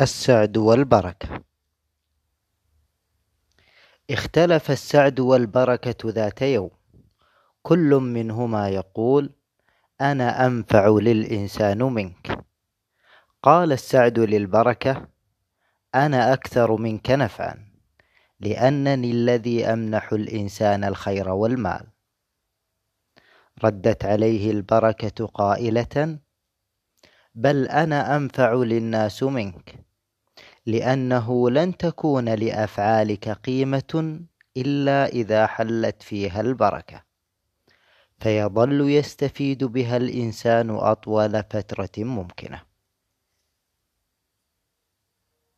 السعد والبركة. اختلف السعد والبركة ذات يوم. كل منهما يقول أنا أنفع للإنسان منك. قال السعد للبركة أنا أكثر منك نفعا لأنني الذي أمنح الإنسان الخير والمال. ردت عليه البركة قائلة بل أنا أنفع للناس منك. لأنه لن تكون لأفعالك قيمة إلا إذا حلت فيها البركة. فيظل يستفيد بها الإنسان أطول فترة ممكنة.